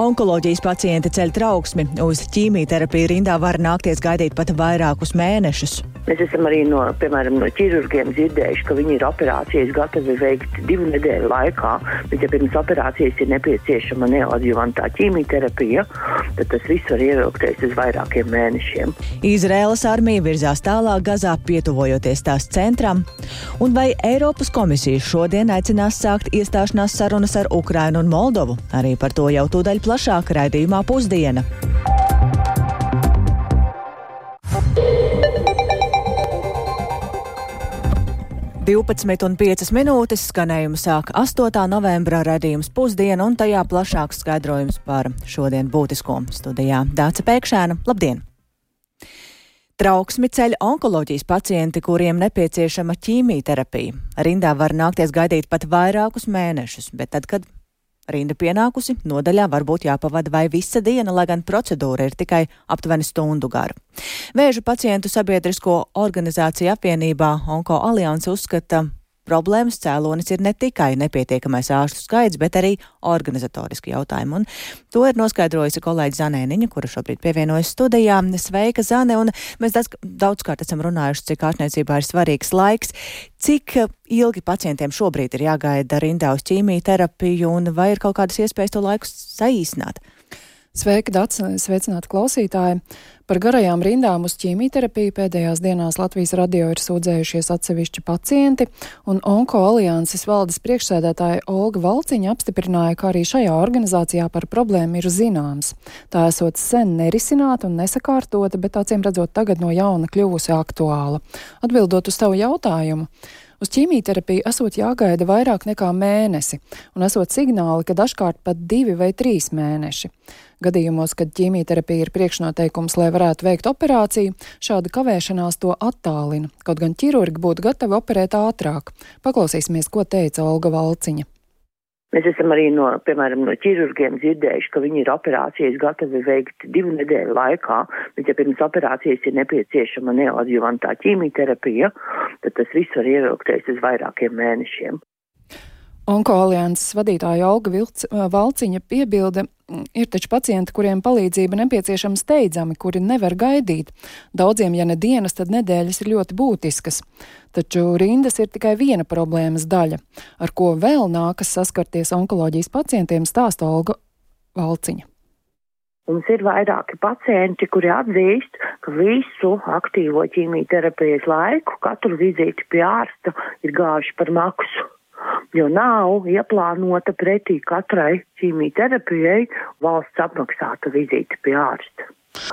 Onkoloģijas pacienti ceļ trauksmi. Uz ķīmijterapiju rindā var nākties gaidīt pat vairākus mēnešus. Mēs esam arī no, piemēram, no ķirurgiem dzirdējuši, ka viņi ir operācijas gatavi veikt divu nedēļu laikā, bet ja pirms operācijas ir nepieciešama neoadjuvantā ķīmijterapija, tad tas viss var ievilkties uz vairākiem mēnešiem. Izraēlas armija virzās tālāk Gazā, pietuvojoties tās centram, un vai Eiropas komisija šodien aicinās sākt iestāšanās sarunas ar Ukrainu un Moldovu? Arī par to jau tūdaļ plašāk raidījumā pusdiena. 12,5 minūtes skanējumu sāk 8. novembra redzējums pusdiena un tajā plašāks skaidrojums par šodien būtisko studijā. Dāca Pēkšēna, labdien! Trauksmi ceļ onkoloģijas pacienti, kuriem nepieciešama ķīmijterapija. Rindā var nākties gaidīt pat vairākus mēnešus, bet tad, kad Rinda pienākusi, nodaļā var būt jāpavada vai visa diena, lai gan procedūra ir tikai aptuveni stundu gara. Vēža pacientu sabiedrisko organizāciju apvienībā Onko Alianse uzskata, Problēmas cēlonis ir ne tikai nepietiekamais ārstu skaits, bet arī organizatoriski jautājumi. Un to ir noskaidrojusi kolēģi Zanēniņa, kura šobrīd pievienojas studijā. Sveika, Zane! Un mēs daudz, daudzkārt esam runājuši, cik ārstniecībā ir svarīgs laiks. Cik ilgi pacientiem šobrīd ir jāgaida rindā uz ķīmijterapiju un vai ir kaut kādas iespējas to laiku saīsināt? Sveika, Dats! Sveicināti klausītāji! Par garajām rindām uz ķīmijterapiju pēdējās dienās Latvijas radio ir sūdzējušies atsevišķi pacienti, un Onko alianses valdes priekšsēdētāja Olga Valciņa apstiprināja, ka arī šajā organizācijā par problēmu ir zināms. Tā esot sen nerisināta un nesakārtota, bet acīm redzot tagad no jauna kļuvusi aktuāla. Atbildot uz tavu jautājumu. Uz ķīmijterapiju esot jāgaida vairāk nekā mēnesi, un esot signāli, ka dažkārt pat divi vai trīs mēneši. Gadījumos, kad ķīmijterapija ir priekšnoteikums, lai varētu veikt operāciju, šāda kavēšanās to attālina, kaut gan ķirurgi būtu gatavi operēt ātrāk. Paklausīsimies, ko teica Olga Valciņa. Mēs esam arī no, piemēram, no ķirurgiem dzirdējuši, ka viņi ir operācijas gatavi veikt divu nedēļu laikā, bet ja pirms operācijas ir nepieciešama neoadjuvantā ķīmijterapija, tad tas viss var ievilkties uz vairākiem mēnešiem. Onkoalianses vadītāja Olga Vilc, Valciņa piebilda, ir taču pacienti, kuriem palīdzība nepieciešama steidzami, kuri nevar gaidīt. Daudziem, ja ne dienas, tad nedēļas ir ļoti būtiskas. Taču rindas ir tikai viena problēmas daļa, ar ko vēl nākas saskarties onkoloģijas pacientiem, stāsta Olga Valciņa. Mums ir vairāki pacienti, kuri atzīst, ka visu aktīvo ķīmijterapijas laiku, katru vizīti pie ārsta ir gājuši par maksu jo nav ieplānota pretī katrai ķīmijterapijai valsts apmaksāta vizīte pie ārsta.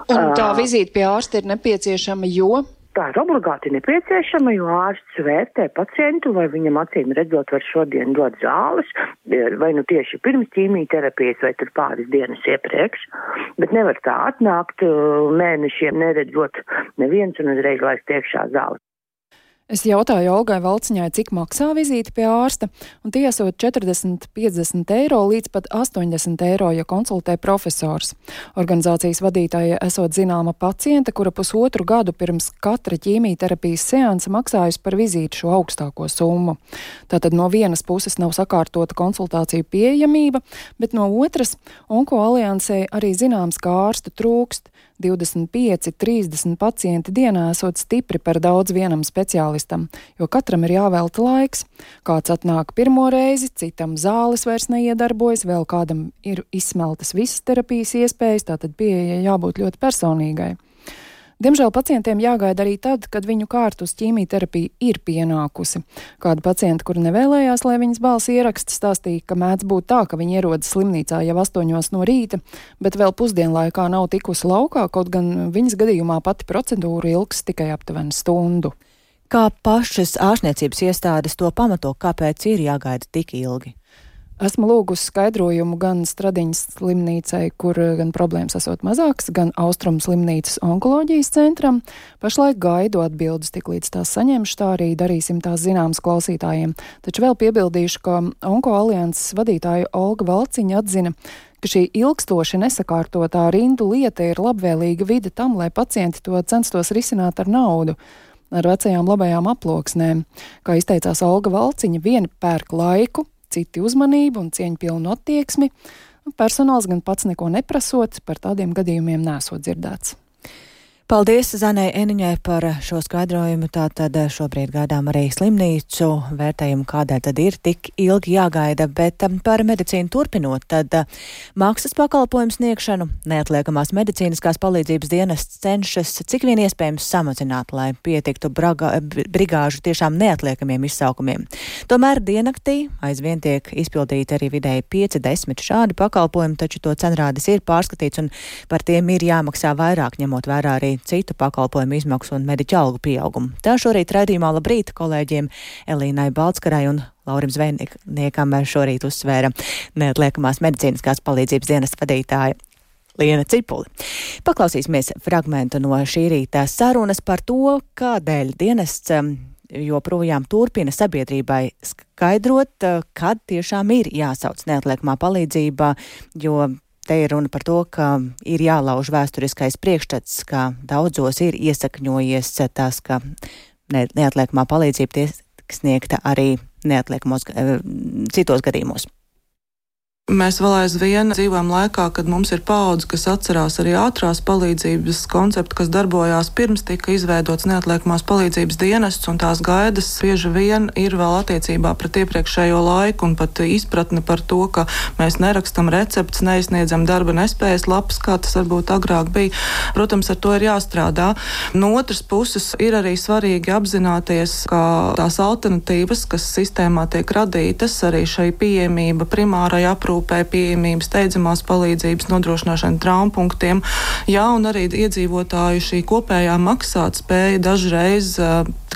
Un tā uh, vizīte pie ārsta ir nepieciešama, jo? Tā ir obligāti nepieciešama, jo ārsts vērtē pacientu, vai viņam acīm redzot var šodien dot zāles, vai nu tieši pirms ķīmijterapijas, vai tur pāris dienas iepriekš, bet nevar tā atnākt mēnešiem neredzot neviens un uzreiz laist iekšā zāles. Es jautāju Olgai Valciņai, cik maksā vizīte pie ārsta, un tie esot 40, 50 eiro līdz pat 80 eiro, ja konsultē profesors. Organizācijas vadītāja esot zināma paciente, kura pusotru gadu pirms katra ķīmijterapijas seansa maksājusi par vizīti šo augstāko summu. Tātad no vienas puses nav sakārtota konsultāciju pieejamība, bet no otras Onko aliansē arī zināms, ka ārstu trūkst. 25, 30 pacienti dienā esot stipri par daudz vienam speciālistam, jo katram ir jāvelta laiks. Kāds atnāk pirmo reizi, citam zāles vairs neiedarbojas, vēl kādam ir izsmeltas visas terapijas iespējas, tātad pieeja jābūt ļoti personīgai. Diemžēl pacientiem jāgaida arī tad, kad viņu kārtu uz ķīmijterapiju ir pienākusi. Kāda pacienta, kura nevēlējās, lai viņas balss ieraksts, stāstīja, ka mēdz būt tā, ka viņa ierodas slimnīcā jau astoņos no rīta, bet vēl pusdienlaikā nav tikusi laukā, kaut gan viņas gadījumā pati procedūra ilgs tikai aptuveni stundu. Kā pašas ārstniecības iestādes to pamato, kāpēc ir jāgaida tik ilgi? Esmu lūgusi skaidrojumu gan Stradiņas slimnīcai, kur eh, gan problēmas esot mazākas, gan Austrum slimnīcas onkoloģijas centram. Pašlaik gaidu atbildes, tik līdz tās saņemšu, tā arī darīsim tās zināmas klausītājiem. Taču vēl piebildīšu, ka Onko alianses vadītāja Olga Valciņa atzina, ka šī ilgstoši nesakārtotā rindu lieta ir labvēlīga vide tam, lai pacienti to censtos risināt ar naudu ar vecajām labajām aploksnēm. Kā izteicās Olga Valciņa, vieni pērk laiku, citi uzmanību un cieņpilnu attieksmi. Personāls gan pats neko neprasot, par tādiem gadījumiem nesot dzirdēts. Paldies Zanai Eniņai par šo skaidrojumu. Tātad šobrīd gaidām arī slimnīcu vērtējumu, kādēļ tad ir tik ilgi jāgaida, bet um, par medicīnu turpinot, tad uh, maksas pakalpojumu sniegšanu neatliekamās medicīniskās palīdzības dienests cenšas cik vien iespējams samazināt, lai pietiktu braga, brigāžu tiešām neatliekamiem izsaukumiem. Tomēr diennaktī aizvien tiek izpildīti arī vidēji 5-10 šādi pakalpojumi, taču to cenrādis ir pārskatīts un par tiem ir jāmaksā vairāk, ņemot vērā arī citu pakalpojumu izmaksu un mediķu algu pieaugumu. Tā šorīt raidījumā labrīt kolēģiem Elīnai Balskarai un Laurim Zvejniekam šorīt uzsvēra neatliekamās medicīniskās palīdzības dienas vadītāja Liena Cipuli. Paklausīsimies fragmentu no šī rīta sarunas par to, kādēļ dienests um, joprojām turpina sabiedrībai skaidrot, uh, kad tiešām ir jāsauc neatliekamā palīdzība, jo Te ir runa par to, ka ir jālauž vēsturiskais priekšstats, ka daudzos ir iesakņojies tas, ka ne, neatliekamā palīdzība tiek sniegta arī neatliekamos eh, citos gadījumos. Mēs vēl aizvien dzīvojam laikā, kad mums ir paudze, kas atcerās arī ātrās palīdzības konceptu, kas darbojās pirms tika izveidots neatliekamās palīdzības dienests, un tās gaidas bieži vien ir vēl attiecībā pret iepriekšējo laiku, un pat izpratne par to, ka mēs nerakstam recepts, neizsniedzam darba nespējas lapas, kā tas varbūt agrāk bija. Protams, ar to ir jāstrādā. No otras puses, ir arī svarīgi apzināties, ka tās alternatīvas, kas sistēmā tiek radītas, arī šai pieejamība primārai aprūpē, aprūpē, pieejamību, steidzamās palīdzības nodrošināšana traumpunktiem, jā, un arī iedzīvotāju šī kopējā maksātspēja dažreiz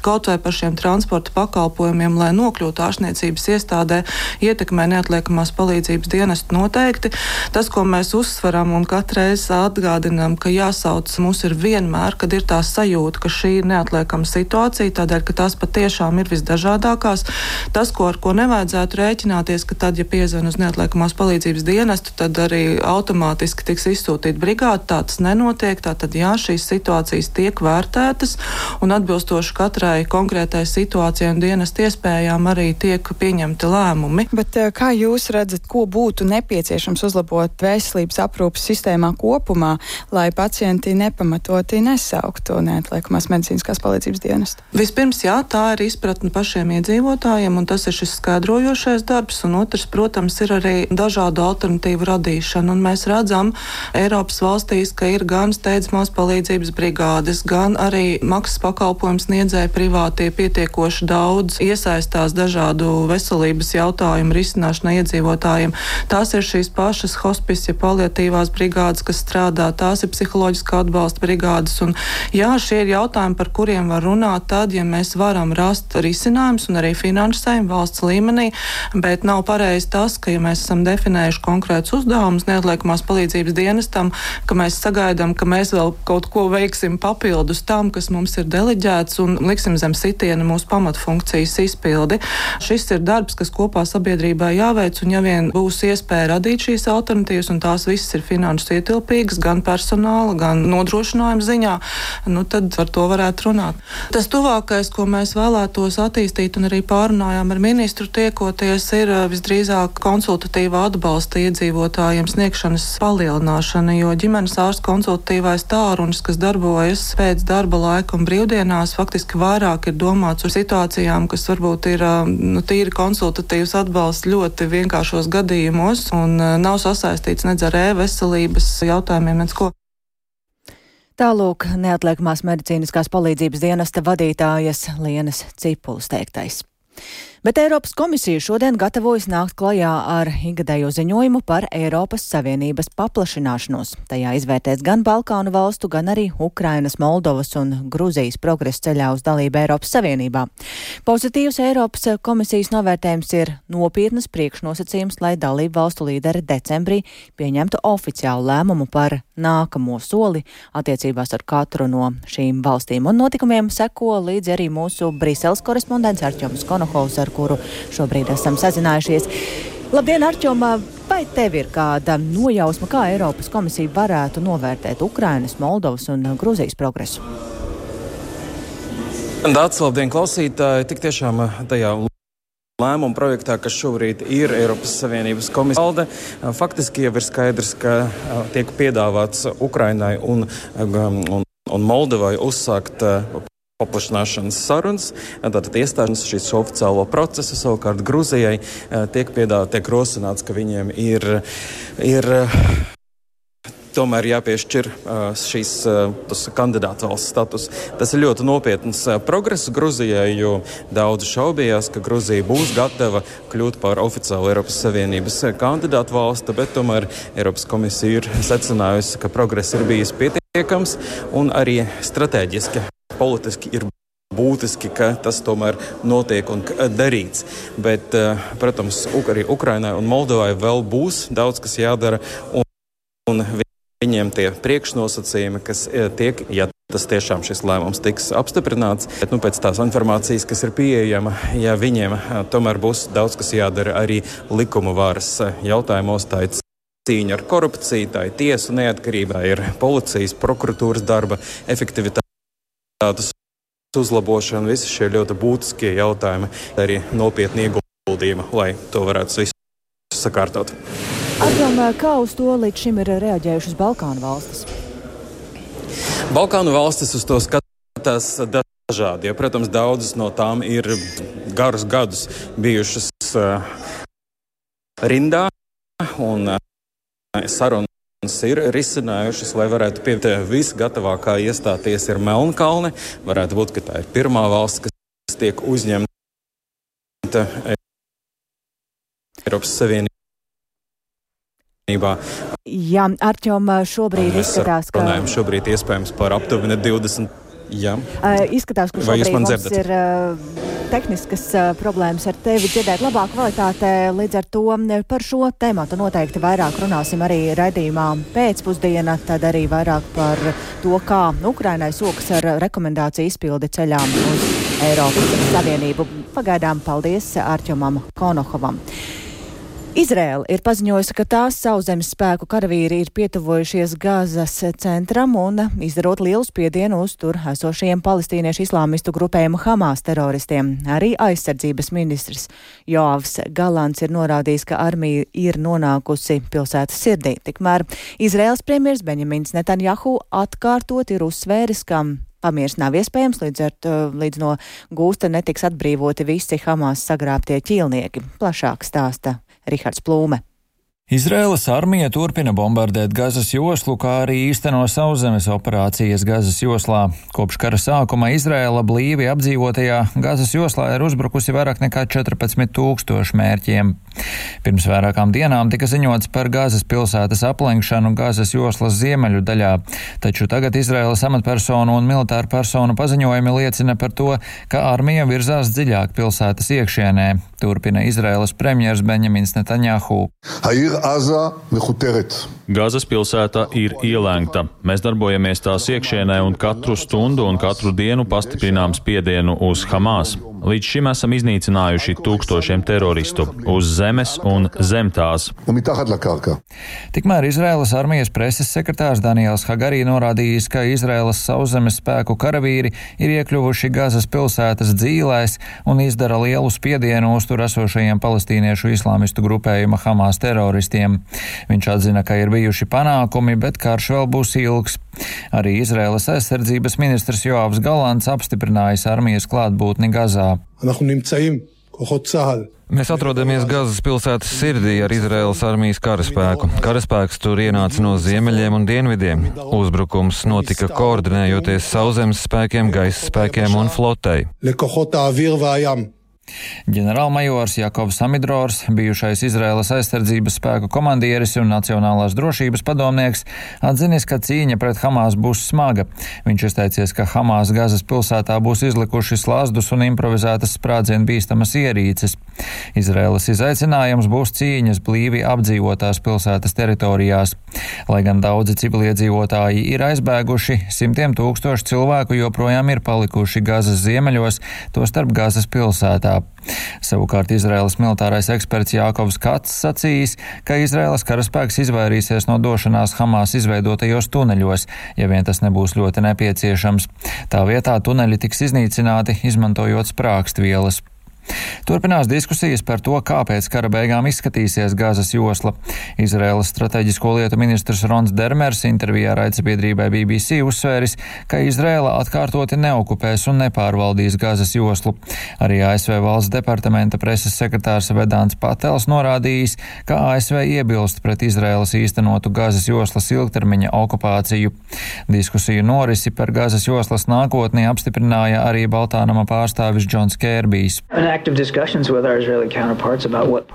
kaut vai par šiem transporta pakalpojumiem, lai nokļūtu ārstniecības iestādē, ietekmē neatliekamās palīdzības dienestu noteikti. Tas, ko mēs uzsveram un katreiz atgādinām, ka jāsauc mums ir vienmēr, kad ir tā sajūta, ka šī ir neatliekama situācija, tādēļ, ka tās patiešām ir visdažādākās. Tas, ko ar ko nevajadzētu rēķināties, ka tad, ja piezvan uz neatliekamās humanās palīdzības dienestu, tad arī automātiski tiks izsūtīta brigāde. Tā tas nenotiek. Tātad, jā, šīs situācijas tiek vērtētas un atbilstoši katrai konkrētai situācijai un dienestu iespējām arī tiek pieņemti lēmumi. Bet eh, kā jūs redzat, ko būtu nepieciešams uzlabot veselības aprūpas sistēmā kopumā, lai pacienti nepamatoti nesauktu neatliekamās medicīniskās palīdzības dienestu? Vispirms, jā, tā ir izpratne pašiem iedzīvotājiem, un tas ir šis skaidrojošais darbs, un otrs, protams, ir arī dažādu alternatīvu radīšanu. Un mēs redzam Eiropas valstīs, ka ir gan steidzamās palīdzības brigādes, gan arī maksas pakalpojums sniedzēja privātie pietiekoši daudz iesaistās dažādu veselības jautājumu risināšanai iedzīvotājiem. Tās ir šīs pašas hospice, ja paliatīvās brigādes, kas strādā, tās ir psiholoģiskā atbalsta brigādes. Un, jā, šie ir jautājumi, par kuriem var runāt tad, ja mēs varam rast risinājumus un arī finansējumu valsts līmenī, bet nav pareizi tas, ka, ja mēs esam definējuši konkrētus uzdevumus neatliekamās palīdzības dienestam, ka mēs sagaidām, ka mēs vēl kaut ko veiksim papildus tam, kas mums ir deleģēts un liksim zem sitiena mūsu pamatfunkcijas izpildi. Šis ir darbs, kas kopā sabiedrībā jāveic, un ja vien būs iespēja radīt šīs alternatīvas, un tās visas ir finanses ietilpīgas, gan personāla, gan nodrošinājuma ziņā, nu tad par to varētu runāt. Tas tuvākais, ko mēs vēlētos attīstīt un arī pārunājām ar ministru tiekoties, ir eh, visdrīzāk konsultatīva konsultatīvā atbalsta iedzīvotājiem sniegšanas palielināšana, jo ģimenes ārsts konsultatīvais tālrunis, kas darbojas pēc darba laika un brīvdienās, faktiski vairāk ir domāts uz situācijām, kas varbūt ir nu, tīri konsultatīvs atbalsts ļoti vienkāršos gadījumos un nav sasaistīts nedz ar e-veselības jautājumiem, nedz ko. Tālūk, neatliekamās medicīniskās palīdzības dienesta vadītājas Lienas Cipulas teiktais. Bet Eiropas komisija šodien gatavojas nākt klajā ar ikgadējo ziņojumu par Eiropas Savienības paplašināšanos. Tajā izvērtēs gan Balkānu valstu, gan arī Ukrainas, Moldovas un Gruzijas progresa ceļā uz dalību Eiropas Savienībā. Pozitīvs Eiropas komisijas novērtējums ir nopietnas priekšnosacījums, lai dalību valstu līderi decembrī pieņemtu oficiālu lēmumu par nākamo soli attiecībās ar katru no šīm valstīm. Un notikumiem seko līdzi arī mūsu Briseles korespondents Arķoms Konohovs, ar kuru šobrīd esam sazinājušies. Labdien, Arčomā! Vai tev ir kāda nojausma, kā Eiropas komisija varētu novērtēt Ukrainas, Moldovas un Gruzijas progresu? Dāts, labdien, klausītāji! Tik tiešām tajā lēmuma projektā, kas šobrīd ir Eiropas Savienības komisija valde, faktiski jau ir skaidrs, ka tiek piedāvāts Ukrainai un, un, un Moldovai uzsākt paplašināšanas sarunas, tātad iestāšanās šīs oficiālo procesu. Savukārt Grūzijai tiek piedāvāts, tiek rosināts, ka viņiem ir, ir tomēr jāpiešķir šīs kandidātu valsts status. Tas ir ļoti nopietns progress Gruzijai, jo daudzi šaubījās, ka Gruzija būs gatava kļūt par oficiālu Eiropas Savienības kandidātu valsti, bet tomēr Eiropas komisija ir secinājusi, ka progress ir bijis pietiekams un arī strateģiski, politiski ir būtiski, ka tas tomēr notiek un darīts. Bet, protams, arī Ukrainai un Moldovai vēl būs daudz, kas jādara. Un, un viņiem tie priekšnosacījumi, kas e, tiek, ja tas tiešām šis lēmums tiks apstiprināts. Bet, nu, pēc tās informācijas, kas ir pieejama, ja viņiem tomēr būs daudz kas jādara arī likuma varas jautājumos, cīņa ar korupciju, tā ir tiesu neatkarība, ir policijas, prokuratūras darba efektivitātes uzlabošana. Visi šie ļoti būtiskie jautājumi, arī nopietni ieguldījumi, lai to varētu visu sakārtot. Arjom, kā uz to līdz šim ir reaģējušas Balkānu valstis? Balkānu valstis uz to skatās dažādi. Ja, protams, daudzas no tām ir garus gadus bijušas uh, rindā un uh, sarunas ir risinājušas, lai varētu pievienoties visgatavākā iestāties ir Melnkalne. Varētu būt, ka tā ir pirmā valsts, kas tiek uzņemta Eiropas Savienībā. Jā, Arčom, šobrīd izskatās, ka. Runājam šobrīd iespējams par aptuveni 20. Jā. Uh, izskatās, ka šobrīd mums dzirdat? ir uh, tehniskas uh, problēmas ar tevi dzirdēt labā kvalitātē. Līdz ar to par šo tēmatu noteikti vairāk runāsim arī raidījumā pēcpusdiena, tad arī vairāk par to, kā Ukrainai sokas ar rekomendāciju izpildi ceļām uz Eiropas Savienību. Pagaidām paldies Arčomam Konohovam. Izrēla ir paziņojusi, ka tās sauszemes spēku karavīri ir pietuvojušies Gāzes centram un izdarot lielu spiedienu uz tur esošajiem palestīniešu islāmistu grupējumu Hamas teroristiem. Arī aizsardzības ministrs Joavs Galants ir norādījis, ka armija ir nonākusi pilsētas sirdī. Tikmēr Izraels premjers Benjamins Netanjahu atkārtot ir uzsvēris, ka Pamieris nav iespējams, līdz, ar, līdz no gūsta netiks atbrīvoti visi Hamas sagrābtie ķīlnieki. Plašāk stāsta Rihards Plūme. Izraēlas armija turpina bombardēt Gazas joslu, kā arī īsteno sauszemes operācijas Gazas joslā. Kopš kara sākuma Izraēla blīvi apdzīvotajā Gazas joslā ir uzbrukusi vairāk nekā 14 tūkstoši mērķiem. Pirms vairākām dienām tika ziņots par Gazas pilsētas aplenkšanu Gazas joslas ziemeļu daļā, taču tagad Izraēlas amatpersonu un militāru personu paziņojumi liecina par to, ka armija virzās dziļāk pilsētas iekšienē, turpina Izraēlas premjers Benjamins Netanjahu. Gazas pilsēta ir ielēgta. Mēs darbojamies tās iekšienē un katru stundu un katru dienu pastiprinām spiedienu uz Hamas. Līdz šim esam iznīcinājuši tūkstošiem teroristu uz zemes un zem tās. Tikmēr Izraēlas armijas preses sekretārs Daniels Hagarī norādījis, ka Izraēlas sauszemes spēku karavīri ir iekļuvuši Gazas pilsētas dzīvēs un izdara lielu spiedienu uz tur esošajiem palestīniešu islāmistu grupējuma Hamas teroristiem. Viņš atzina, ka ir bijuši panākumi, bet karš vēl būs ilgs. Arī Izraēlas aizsardzības ministrs Joavs Galants apstiprinājis armijas klātbūtni Gazā. Mēs atrodamies Gazas pilsētas sirdī ar Izraēlas armijas karaspēku. Karaspēks tur ienāca no ziemeļiem un dienvidiem. Uzbrukums notika koordinējoties sauszemes spēkiem, gaisa spēkiem un flotei. Ģenerālmajors Jakovs Samidrors, bijušais Izraēlas aizsardzības spēku komandieris un nacionālās drošības padomnieks, atzinis, ka cīņa pret Hamas būs smaga. Viņš izteicies, ka Hamas Gazas pilsētā būs izlikuši slazdus un improvizētas sprādzienu bīstamas ierīces. Izraēlas izaicinājums būs cīņas blīvi apdzīvotās pilsētas teritorijās. Lai gan daudzi civiliedzīvotāji ir aizbēguši, simtiem tūkstoši cilvēku joprojām ir palikuši Gazas ziemeļos, tostarp Gazas pilsētā. Savukārt Izraēlas militārais eksperts Jākovs Kats sacījis, ka Izraēlas karaspēks izvairīsies no došanās Hamas izveidotajos tuneļos, ja vien tas nebūs ļoti nepieciešams. Tā vietā tuneļi tiks iznīcināti, izmantojot sprākstvielas. Turpinās diskusijas par to, kā pēc kara beigām izskatīsies Gāzes josla. Izraēlas strateģisko lietu ministrs Rons Dermers intervijā raidsabiedrībai BBC uzsvēris, ka Izraēla atkārtoti neokupēs un nepārvaldīs Gāzes joslu. Arī ASV valsts departamenta preses sekretārs Vedāns Patels norādījis, ka ASV iebilst pret Izraēlas īstenotu Gāzes joslas ilgtermiņa okupāciju. Diskusiju norisi par Gāzes joslas nākotni apstiprināja arī Baltānama pārstāvis Džons Kērbijs.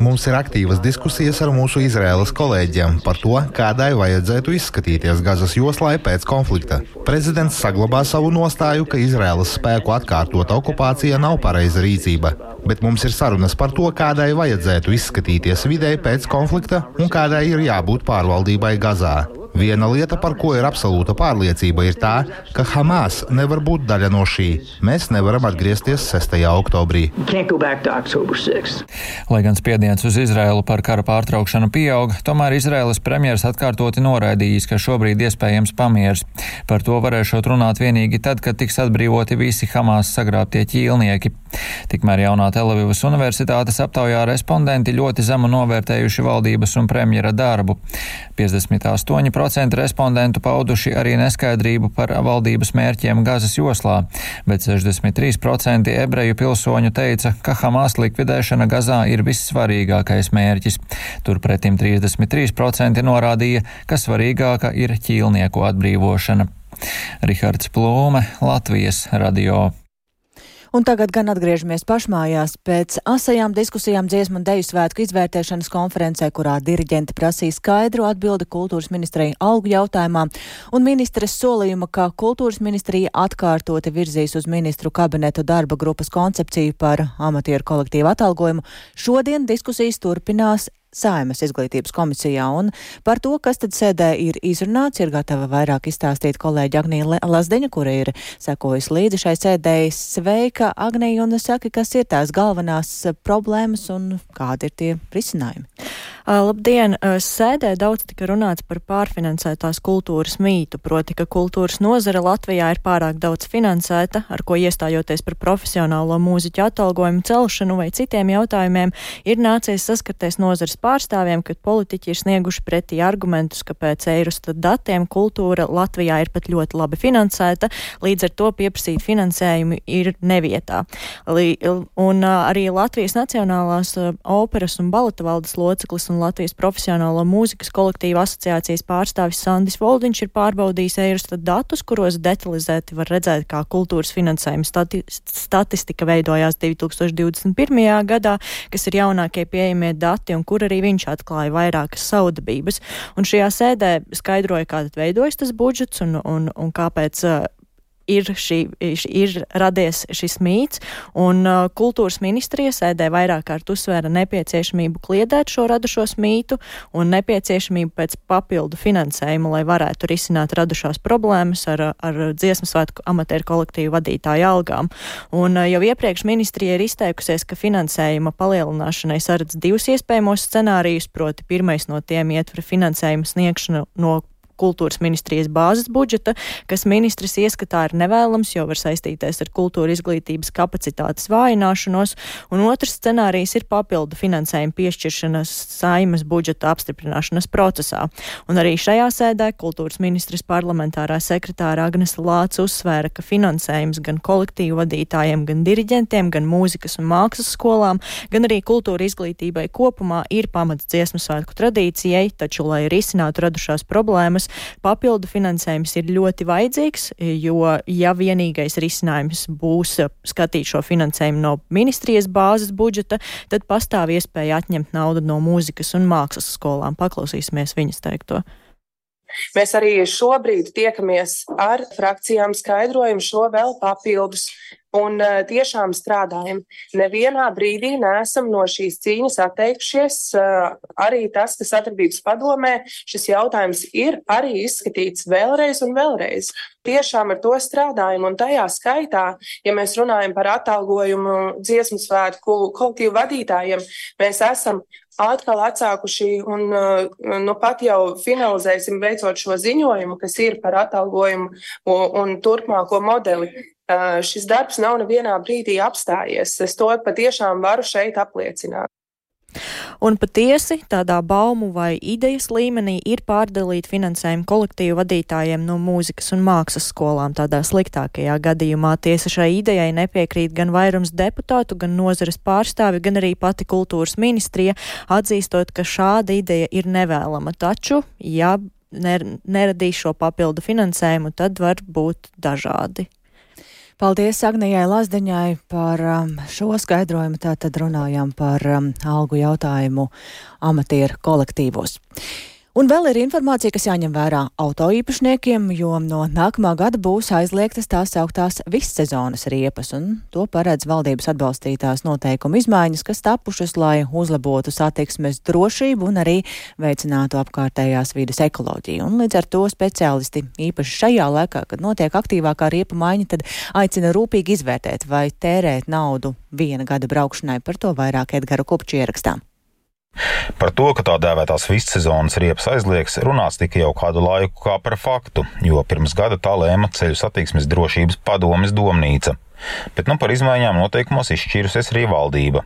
Mums ir aktīvas diskusijas ar mūsu Izraēlas kolēģiem par to, kādai vajadzētu izskatīties Gazas joslai pēc konflikta. Prezidents saglabā savu nostāju, ka Izraēlas spēku atkārtota okupācija nav pareiza rīcība, bet mums ir sarunas par to, kādai vajadzētu izskatīties videi pēc konflikta un kādai ir jābūt pārvaldībai Gazā. Viena lieta, par ko ir absolūta pārliecība, ir tā, ka Hamas nevar būt daļa no šī. Mēs nevaram atgriezties 6. oktobrī. Lai gan spiediens uz Izraēlu par kara pārtraukšanu pieaug, tomēr Izraēlas premjeras atkārtoti noraidījis, ka šobrīd iespējams pamieris. Par to varēšot runāt vienīgi tad, kad tiks atbrīvoti visi Hamas sagrābtie ķīlnieki. Tikmēr jaunā Telavivas universitātes aptaujā respondenti ļoti zemu novērtējuši valdības un premjera darbu. 58% 10% respondentu pauduši arī neskaidrību par valdības mērķiem Gazas joslā, bet 63% ebreju pilsoņu teica, ka Hamas likvidēšana Gazā ir vissvarīgākais mērķis. Turpretim 33% norādīja, ka svarīgāka ir ķīlnieku atbrīvošana. Rihards Plūme, Latvijas radio. Un tagad gan atgriežamies pašmājās pēc asajām diskusijām dziesmu un deju svētku izvērtēšanas konferencē, kurā diriģenti prasīja skaidru atbildi kultūras ministrija algu jautājumā, un ministres solījuma, ka kultūras ministrija atkārtoti virzīs uz ministru kabinetu darba grupas koncepciju par amatieru kolektīvu atalgojumu. Šodien diskusijas turpinās Saimas izglītības komisijā. Un par to, kas tad sēdē ir izrunāts, ir gatava vairāk izstāstīt kolēģi Agnija Lazdeņa, kura ir sekojusi līdzi šai sēdēji. Sveika, Agnija, un saki, kas ir tās galvenās problēmas un kādi ir tie risinājumi? Labdien! Sēdē daudz tika runāts par pārfinansētās kultūras mītu, proti, ka kultūras nozara Latvijā ir pārāk daudz finansēta, ar ko iestājoties par profesionālo mūziķu atalgojumu celšanu vai citiem jautājumiem, ir nācies saskarties nozares pārstāvjiem, kad politiķi ir snieguši pretī argumentus, ka pēc Eirostat datiem kultūra Latvijā ir pat ļoti labi finansēta, līdz ar to pieprasīt finansējumu ir nevietā. Un arī Latvijas Nacionālās operas un baleta valdes loceklis un un Latvijas profesionālo mūzikas kolektīvu asociācijas pārstāvis Sandis Voldiņš ir pārbaudījis Eirostat datus, kuros detalizēti var redzēt, kā kultūras finansējuma stati statistika veidojās 2021. gadā, kas ir jaunākie pieejamie dati un kur arī viņš atklāja vairākas saudabības. Un šajā sēdē skaidroja, kā tad veidojas tas budžets un, un, un kāpēc ir, šī, ir radies šis mīts, un uh, kultūras ministrija sēdē vairāk kārt uzsvēra nepieciešamību kliedēt šo radušos mītu un nepieciešamību pēc papildu finansējuma, lai varētu risināt radušās problēmas ar, ar dziesmu svētku amatieru kolektīvu vadītāju algām. Un uh, jau iepriekš ministrija ir izteikusies, ka finansējuma palielināšanai saredz divus iespējamos scenārijus, proti pirmais no tiem ietver finansējumu sniegšanu no kultūras ministrijas bāzes budžeta, kas ministrs ieskatā ir nevēlams, jo var saistīties ar kultūra izglītības kapacitātes vājināšanos, un otrs scenārijs ir papildu finansējuma piešķiršanas saimas budžeta apstiprināšanas procesā. Un arī šajā sēdē kultūras ministras parlamentārā sekretāra Agnesa Lāca uzsvēra, ka finansējums gan kolektīvu vadītājiem, gan diriģentiem, gan mūzikas un mākslas skolām, gan arī kultūra izglītībai kopumā ir pamats dziesmu svētku tradīcijai, taču, lai risinātu radušās problēmas, protams, papildu finansējums ir ļoti vajadzīgs, jo ja vienīgais risinājums būs skatīt šo finansējumu no ministrijas bāzes budžeta, tad pastāv iespēja atņemt naudu no mūzikas un mākslas skolām. Paklausīsimies viņas teikto. Mēs arī šobrīd tiekamies ar frakcijām, skaidrojam šo vēl papildus un uh, tiešām strādājam. Nevienā brīdī neesam no šīs cīņas atteikušies. Uh, arī tas, kas atradības padomē, šis jautājums ir arī izskatīts vēlreiz un vēlreiz. Tiešām ar to strādājam, un tajā skaitā, ja mēs runājam par atalgojumu dziesmu svētku kolektīvu vadītājiem, mēs esam atkal atsākuši un nu, pat jau finalizēsim veicot šo ziņojumu, kas ir par atalgojumu un turpmāko modeli šis darbs nav nevienā brīdī apstājies. Es to patiešām varu šeit apliecināt. Un patiesi tādā baumu vai idejas līmenī ir pārdalīta finansējuma kolektīvu vadītājiem no mūzikas un mākslas skolām. Tādā sliktākajā gadījumā tiesa šai idejai nepiekrīt gan vairums deputātu, gan nozares pārstāvi, gan arī pati kultūras ministrija, atzīstot, ka šāda ideja ir nevēlama. Taču, ja neradīs šo papildu finansējumu, tad var būt dažādi Paldies Agnijai Lazdiņai par um, šo skaidrojumu. Tātad runājām par um, algu jautājumu amatieru kolektīvos. Un vēl ir informācija, kas jāņem vērā autoīpašniekiem, jo no nākamā gada būs aizliegtas tās augtās vissezonas riepas, un to paredz valdības atbalstītās noteikuma izmaiņas, kas tapušas, lai uzlabotu satiksmes drošību un arī veicinātu apkārtējās vidas ekoloģiju. Un līdz ar to speciālisti īpaši šajā laikā, kad notiek aktīvākā riepa maiņa, tad aicina rūpīgi izvērtēt, vai tērēt naudu viena gada braukšanai. Par to vairāk Edgara Kupču ierakstām. Par to, ka tā dēvētās vissezonas riepas aizliegs, runāts tika jau kādu laiku kā par faktu, jo pirms gada tā lēma ceļu satiksmes drošības padomes domnīca. Bet nu par izmaiņām noteikumos izšķīrusies arī valdība.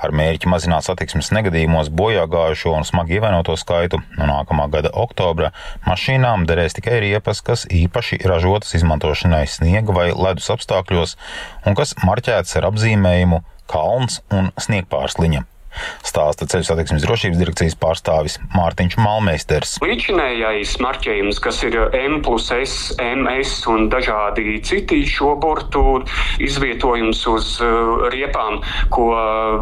Ar mērķi mazināt satiksmes negadījumos bojā gājušo un smagi ievainoto skaitu no nākamā gada oktobra mašīnām derēs tikai riepas, kas īpaši ražotas izmantošanai sniega vai ledus apstākļos un kas marķētas ar apzīmējumu kalns un sniegpārsliņa stāsta ceļu satiksmes drošības direkcijas pārstāvis Mārtiņš Malmeisters. Līdzinējais marķējums, kas ir M plus S, MS un dažādi citi šo burtu izvietojums uz uh, riepām, ko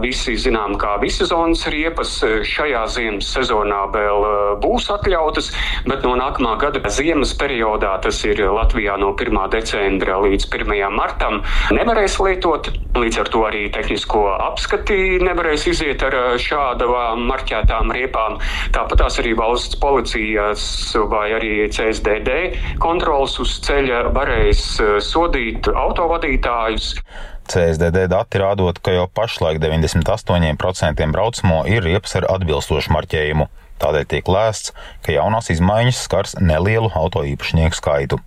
visi zinām kā vissezonas riepas, šajā ziemas sezonā vēl uh, būs atļautas, bet no nākamā gada ziemas periodā, tas ir Latvijā no 1. decembra līdz 1. martam, nevarēs lietot. Līdz ar to arī tehnisko apskati nevarēs iziet ar eh, šādām marķētām riepām. Tāpat tās arī valsts policijas vai arī CSDD kontrols uz ceļa varēs eh, sodīt autovadītājus. CSDD dati rādot, ka jau pašlaik 98% braucamo ir riepas ar atbilstošu marķējumu. Tādēļ tiek lēsts, ka jaunās izmaiņas skars nelielu auto īpašnieku skaitu.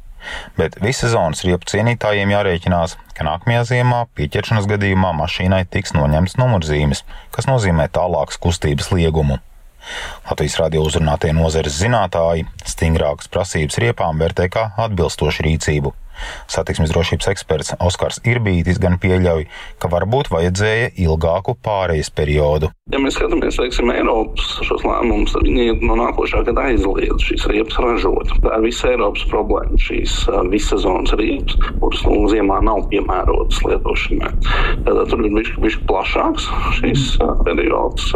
Bet vissezonas riepu cienītājiem jārēķinās, ka nākamajā ziemā pieķeršanas gadījumā mašīnai tiks noņemts numurzīmes, kas nozīmē tālākas kustības liegumu. Latvijas radio uzrunātie nozares zinātāji stingrākas prasības riepām vērtē kā atbilstošu rīcību. Satiksmes drošības eksperts Oskars Irbītis gan pieļauj, ka varbūt vajadzēja ilgāku pārejas periodu. Ja mēs skatāmies, teiksim, Eiropas šos lēmumus, viņi no nākošā gada aizliedz šīs riepas ražot. Tā ir visa Eiropas problēma. Šīs vissezonas riepas, kuras nu, ziemā nav piemērotas lietošanai. Tad tur ir bijis plašāks šīs periods.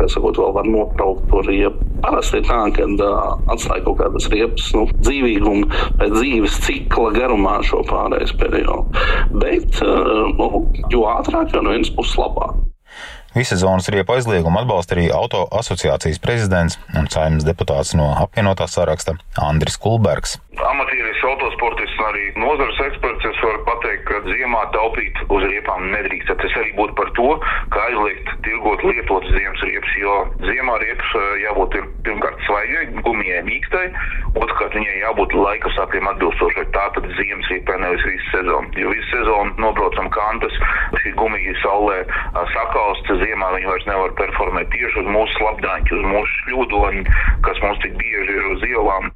Pēc tam vēl var nobraukt to riepu. Parasti ir tā, ka atstāja kaut kādas riepas nu, dzīvīgumu pēc dzīves cikla garumā šo pārējais periodu. Bet nu, jo ātrāk, jo no vienas puses labāk. Vissezonas riepa aizliegumu atbalsta arī auto asociācijas prezidents un saimnes deputāts no apvienotā saraksta Andris Kulbergs. Amatieris, autosportists un arī nozares eksperts es varu pateikt, ka ziemā taupīt uz riepām nedrīkst. Tas arī būtu par to, ka aizliegt tirgot lietotas ziemas riepas, jo ziemā riepas eh, jābūt pirmkārt svaigai, gumijai mīkstai, otrkārt viņai jābūt laikapstākļiem atbilstošai. Tā tad ziemas riepai nevis visu sezonu. Jo visu sezonu nobraucam kantas, šī gumija saulē sakalst, ziemā viņi vairs nevar performēt tieši uz mūsu slapdaņu, uz mūsu šļūdoņu, kas mums tik bieži ir uz ielām.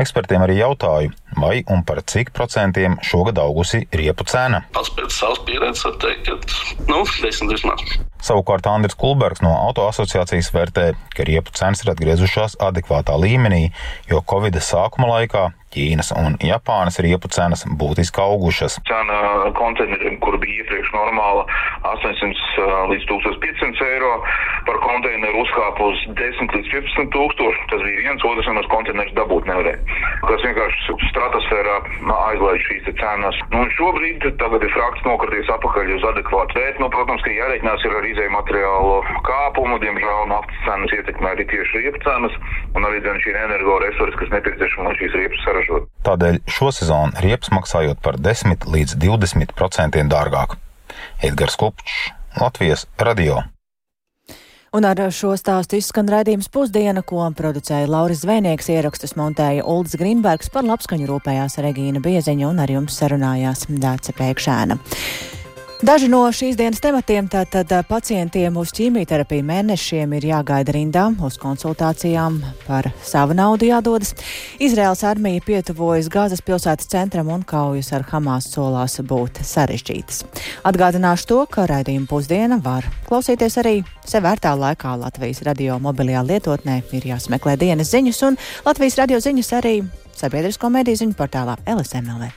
Ekspertiem arī jautāju, vai un par cik procentiem šogad augusi riepu cena. Pats pēc savas pieredzes var teikt, ka nu, 10 vismaz. Savukārt Andris Kulbergs no Auto asociācijas vērtē, ka riepu cenas ir atgriezušās adekvātā līmenī, jo Covid sākuma laikā Ķīnas un Japānas riepu cenas būtiski augušas. Cena konteineriem, kur bija iepriekš normāla 800 līdz 1500 eiro par konteineru uzkāpa uz 10 līdz 15 tūkstoši. Tas bija viens, otrs nemaz konteinerus dabūt nevarēja. Kas vienkārši stratosfērā aizlaiž šīs cenas. Nu, šobrīd tagad ir frakts nokrities apakaļ uz adekvātu vērtību. Nu, protams, ka jārēķinās ir ar izēju materiālu kāpumu. Diemžēl naftas cenas ietekmē arī tieši riepu cenas un arī šī energoresursi, kas nepieciešama, lai šīs riepas saražotu saražot. Tādēļ šo sezonu riepas maksājot par 10 līdz 20% dārgāk. Edgars Kupčs, Latvijas radio. Un ar šo stāstu izskan raidījums pusdiena, ko producēja Lauris Zvēnieks, ierakstus montēja Uldis Grimbergs, par labskaņu rūpējās Regīna Bieziņa un ar jums sarunājās Dāca Pēkšēna. Daži no šīs dienas tematiem tātad pacientiem uz ķīmijterapiju mēnešiem ir jāgaida rindā uz konsultācijām par savu naudu jādodas. Izraels armija pietuvojas Gāzes pilsētas centram un kaujas ar Hamas solās būt sarežģītas. Atgādināšu to, ka raidījuma pusdiena var klausīties arī sev vērtā laikā Latvijas radio mobilajā lietotnē. Ir jāsmeklē dienas ziņas un Latvijas radio ziņas arī sabiedrisko mediju ziņu portālā LSMLV.